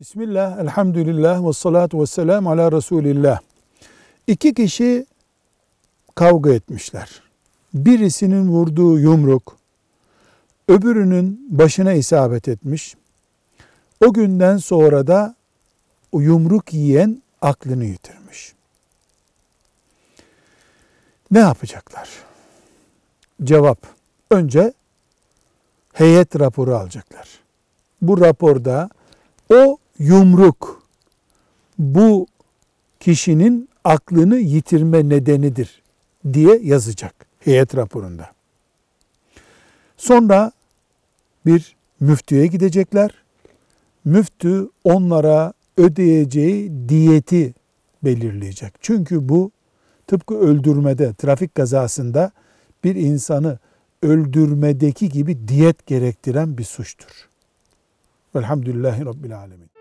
Bismillah, elhamdülillah ve salatu ve selam ala Resulillah. İki kişi kavga etmişler. Birisinin vurduğu yumruk, öbürünün başına isabet etmiş. O günden sonra da o yumruk yiyen aklını yitirmiş. Ne yapacaklar? Cevap. Önce heyet raporu alacaklar. Bu raporda o yumruk bu kişinin aklını yitirme nedenidir diye yazacak heyet raporunda. Sonra bir müftüye gidecekler. Müftü onlara ödeyeceği diyeti belirleyecek. Çünkü bu tıpkı öldürmede, trafik kazasında bir insanı öldürmedeki gibi diyet gerektiren bir suçtur. Velhamdülillahi Rabbil Alemin.